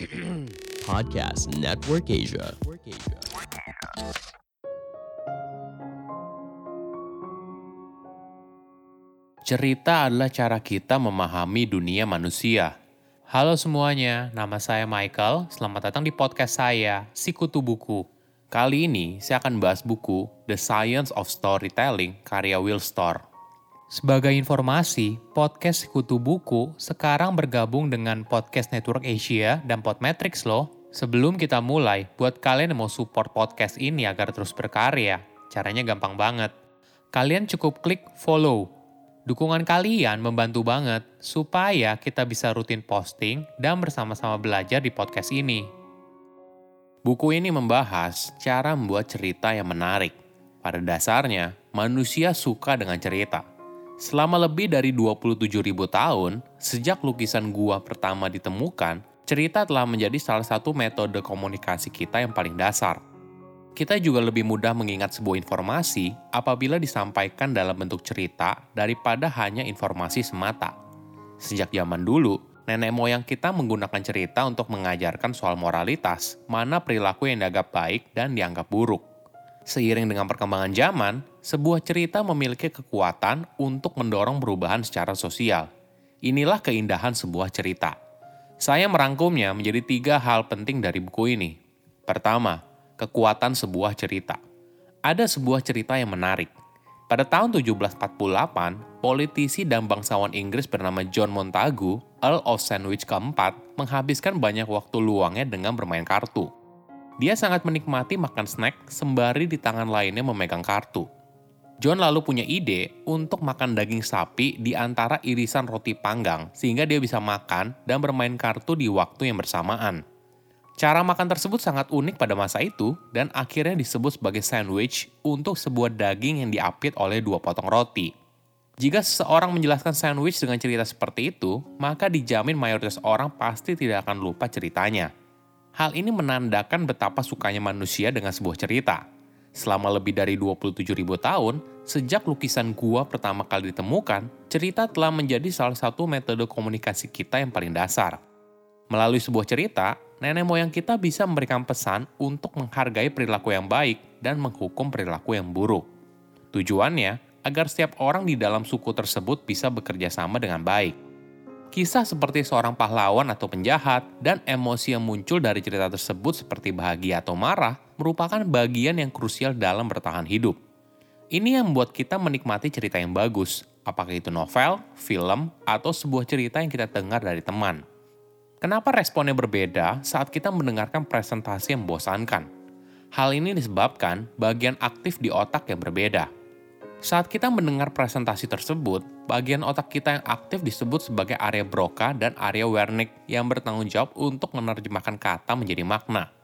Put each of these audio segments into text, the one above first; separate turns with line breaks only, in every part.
Podcast Network Asia.
Cerita adalah cara kita memahami dunia manusia. Halo semuanya, nama saya Michael. Selamat datang di podcast saya, Sikutu Buku. Kali ini saya akan bahas buku The Science of Storytelling karya Will Storr. Sebagai informasi, podcast Sikutu Buku sekarang bergabung dengan Podcast Network Asia dan Podmetrics loh. Sebelum kita mulai, buat kalian yang mau support podcast ini agar terus berkarya, caranya gampang banget. Kalian cukup klik follow Dukungan kalian membantu banget supaya kita bisa rutin posting dan bersama-sama belajar di podcast ini. Buku ini membahas cara membuat cerita yang menarik. Pada dasarnya, manusia suka dengan cerita. Selama lebih dari 27.000 tahun, sejak lukisan gua pertama ditemukan, cerita telah menjadi salah satu metode komunikasi kita yang paling dasar kita juga lebih mudah mengingat sebuah informasi apabila disampaikan dalam bentuk cerita daripada hanya informasi semata. Sejak zaman dulu, nenek moyang kita menggunakan cerita untuk mengajarkan soal moralitas, mana perilaku yang dianggap baik dan dianggap buruk. Seiring dengan perkembangan zaman, sebuah cerita memiliki kekuatan untuk mendorong perubahan secara sosial. Inilah keindahan sebuah cerita. Saya merangkumnya menjadi tiga hal penting dari buku ini. Pertama, kekuatan sebuah cerita. Ada sebuah cerita yang menarik. Pada tahun 1748, politisi dan bangsawan Inggris bernama John Montagu, Earl of Sandwich keempat, menghabiskan banyak waktu luangnya dengan bermain kartu. Dia sangat menikmati makan snack sembari di tangan lainnya memegang kartu. John lalu punya ide untuk makan daging sapi di antara irisan roti panggang sehingga dia bisa makan dan bermain kartu di waktu yang bersamaan. Cara makan tersebut sangat unik pada masa itu dan akhirnya disebut sebagai sandwich untuk sebuah daging yang diapit oleh dua potong roti. Jika seseorang menjelaskan sandwich dengan cerita seperti itu, maka dijamin mayoritas orang pasti tidak akan lupa ceritanya. Hal ini menandakan betapa sukanya manusia dengan sebuah cerita. Selama lebih dari 27.000 tahun, sejak lukisan gua pertama kali ditemukan, cerita telah menjadi salah satu metode komunikasi kita yang paling dasar. Melalui sebuah cerita, nenek moyang kita bisa memberikan pesan untuk menghargai perilaku yang baik dan menghukum perilaku yang buruk. Tujuannya agar setiap orang di dalam suku tersebut bisa bekerja sama dengan baik. Kisah seperti seorang pahlawan atau penjahat dan emosi yang muncul dari cerita tersebut seperti bahagia atau marah merupakan bagian yang krusial dalam bertahan hidup. Ini yang membuat kita menikmati cerita yang bagus, apakah itu novel, film, atau sebuah cerita yang kita dengar dari teman. Kenapa responnya berbeda saat kita mendengarkan presentasi yang membosankan? Hal ini disebabkan bagian aktif di otak yang berbeda. Saat kita mendengar presentasi tersebut, bagian otak kita yang aktif disebut sebagai area Broca dan area Wernicke yang bertanggung jawab untuk menerjemahkan kata menjadi makna.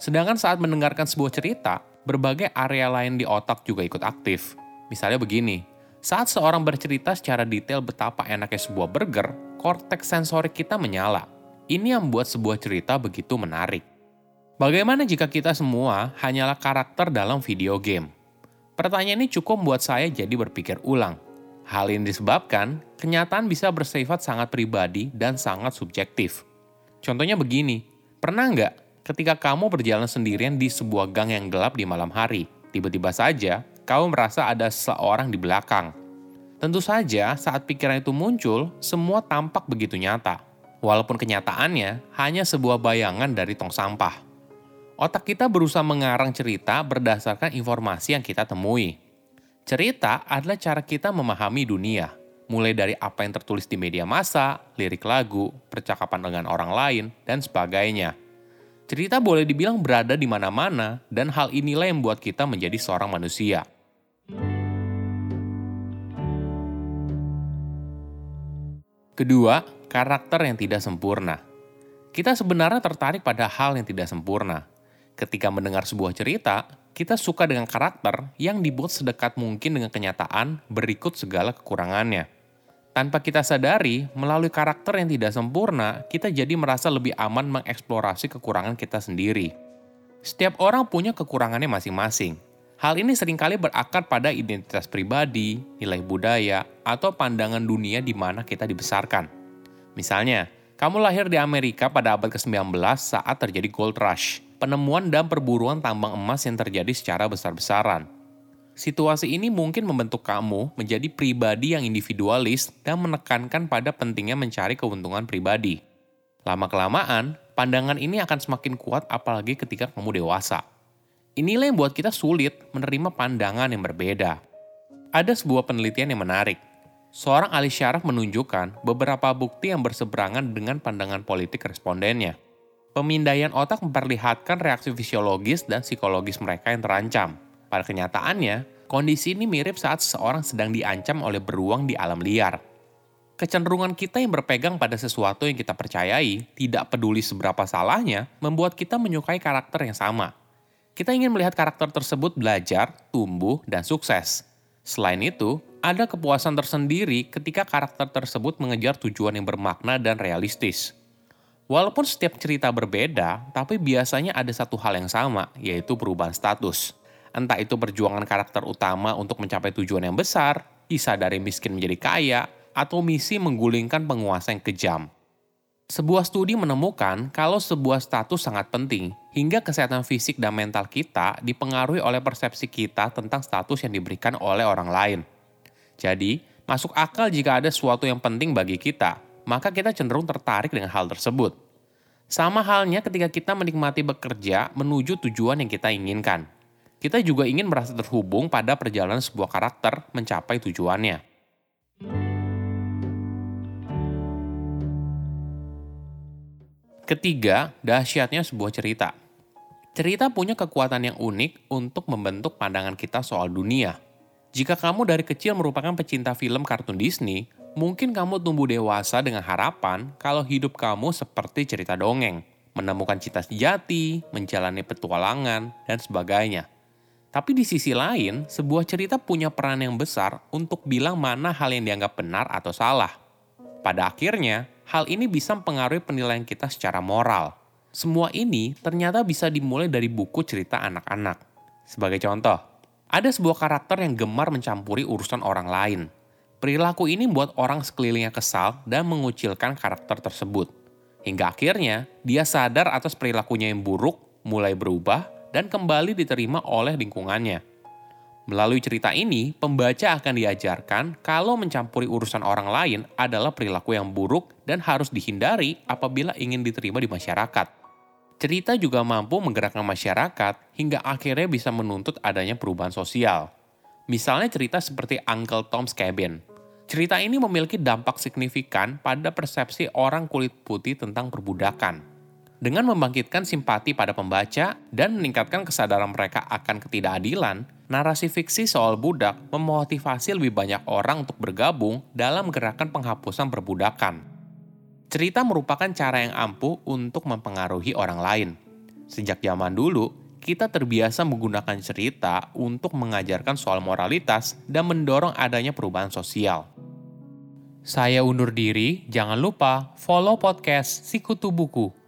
Sedangkan saat mendengarkan sebuah cerita, berbagai area lain di otak juga ikut aktif. Misalnya begini, saat seorang bercerita secara detail betapa enaknya sebuah burger, korteks sensorik kita menyala ini yang membuat sebuah cerita begitu menarik. Bagaimana jika kita semua hanyalah karakter dalam video game? Pertanyaan ini cukup membuat saya jadi berpikir ulang. Hal ini disebabkan kenyataan bisa bersifat sangat pribadi dan sangat subjektif. Contohnya begini, pernah nggak ketika kamu berjalan sendirian di sebuah gang yang gelap di malam hari, tiba-tiba saja kamu merasa ada seorang di belakang? Tentu saja saat pikiran itu muncul, semua tampak begitu nyata walaupun kenyataannya hanya sebuah bayangan dari tong sampah. Otak kita berusaha mengarang cerita berdasarkan informasi yang kita temui. Cerita adalah cara kita memahami dunia, mulai dari apa yang tertulis di media massa, lirik lagu, percakapan dengan orang lain, dan sebagainya. Cerita boleh dibilang berada di mana-mana, dan hal inilah yang membuat kita menjadi seorang manusia. Kedua, karakter yang tidak sempurna. Kita sebenarnya tertarik pada hal yang tidak sempurna. Ketika mendengar sebuah cerita, kita suka dengan karakter yang dibuat sedekat mungkin dengan kenyataan berikut segala kekurangannya. Tanpa kita sadari, melalui karakter yang tidak sempurna, kita jadi merasa lebih aman mengeksplorasi kekurangan kita sendiri. Setiap orang punya kekurangannya masing-masing. Hal ini sering kali berakar pada identitas pribadi, nilai budaya, atau pandangan dunia di mana kita dibesarkan. Misalnya, Kamu lahir di Amerika pada abad ke-19 saat terjadi gold rush, penemuan dan perburuan tambang emas yang terjadi secara besar-besaran. Situasi ini mungkin membentuk kamu menjadi pribadi yang individualis dan menekankan pada pentingnya mencari keuntungan pribadi. Lama-kelamaan, pandangan ini akan semakin kuat apalagi ketika kamu dewasa. Inilah yang buat kita sulit menerima pandangan yang berbeda. Ada sebuah penelitian yang menarik seorang ahli syaraf menunjukkan beberapa bukti yang berseberangan dengan pandangan politik respondennya. Pemindaian otak memperlihatkan reaksi fisiologis dan psikologis mereka yang terancam. Pada kenyataannya, kondisi ini mirip saat seseorang sedang diancam oleh beruang di alam liar. Kecenderungan kita yang berpegang pada sesuatu yang kita percayai, tidak peduli seberapa salahnya, membuat kita menyukai karakter yang sama. Kita ingin melihat karakter tersebut belajar, tumbuh, dan sukses. Selain itu, ada kepuasan tersendiri ketika karakter tersebut mengejar tujuan yang bermakna dan realistis. Walaupun setiap cerita berbeda, tapi biasanya ada satu hal yang sama, yaitu perubahan status. Entah itu perjuangan karakter utama untuk mencapai tujuan yang besar, kisah dari miskin menjadi kaya, atau misi menggulingkan penguasa yang kejam. Sebuah studi menemukan kalau sebuah status sangat penting, hingga kesehatan fisik dan mental kita dipengaruhi oleh persepsi kita tentang status yang diberikan oleh orang lain. Jadi, masuk akal jika ada sesuatu yang penting bagi kita, maka kita cenderung tertarik dengan hal tersebut. Sama halnya ketika kita menikmati bekerja menuju tujuan yang kita inginkan. Kita juga ingin merasa terhubung pada perjalanan sebuah karakter mencapai tujuannya. Ketiga, dahsyatnya sebuah cerita. Cerita punya kekuatan yang unik untuk membentuk pandangan kita soal dunia, jika kamu dari kecil merupakan pecinta film kartun Disney, mungkin kamu tumbuh dewasa dengan harapan kalau hidup kamu seperti cerita dongeng, menemukan cita sejati, menjalani petualangan, dan sebagainya. Tapi di sisi lain, sebuah cerita punya peran yang besar untuk bilang mana hal yang dianggap benar atau salah. Pada akhirnya, hal ini bisa mempengaruhi penilaian kita secara moral. Semua ini ternyata bisa dimulai dari buku cerita anak-anak. Sebagai contoh, ada sebuah karakter yang gemar mencampuri urusan orang lain. Perilaku ini membuat orang sekelilingnya kesal dan mengucilkan karakter tersebut. Hingga akhirnya, dia sadar atas perilakunya yang buruk, mulai berubah, dan kembali diterima oleh lingkungannya. Melalui cerita ini, pembaca akan diajarkan kalau mencampuri urusan orang lain adalah perilaku yang buruk dan harus dihindari apabila ingin diterima di masyarakat. Cerita juga mampu menggerakkan masyarakat hingga akhirnya bisa menuntut adanya perubahan sosial. Misalnya cerita seperti Uncle Tom's Cabin. Cerita ini memiliki dampak signifikan pada persepsi orang kulit putih tentang perbudakan. Dengan membangkitkan simpati pada pembaca dan meningkatkan kesadaran mereka akan ketidakadilan, narasi fiksi soal budak memotivasi lebih banyak orang untuk bergabung dalam gerakan penghapusan perbudakan. Cerita merupakan cara yang ampuh untuk mempengaruhi orang lain. Sejak zaman dulu, kita terbiasa menggunakan cerita untuk mengajarkan soal moralitas dan mendorong adanya perubahan sosial. Saya undur diri, jangan lupa follow podcast Sikutu Buku.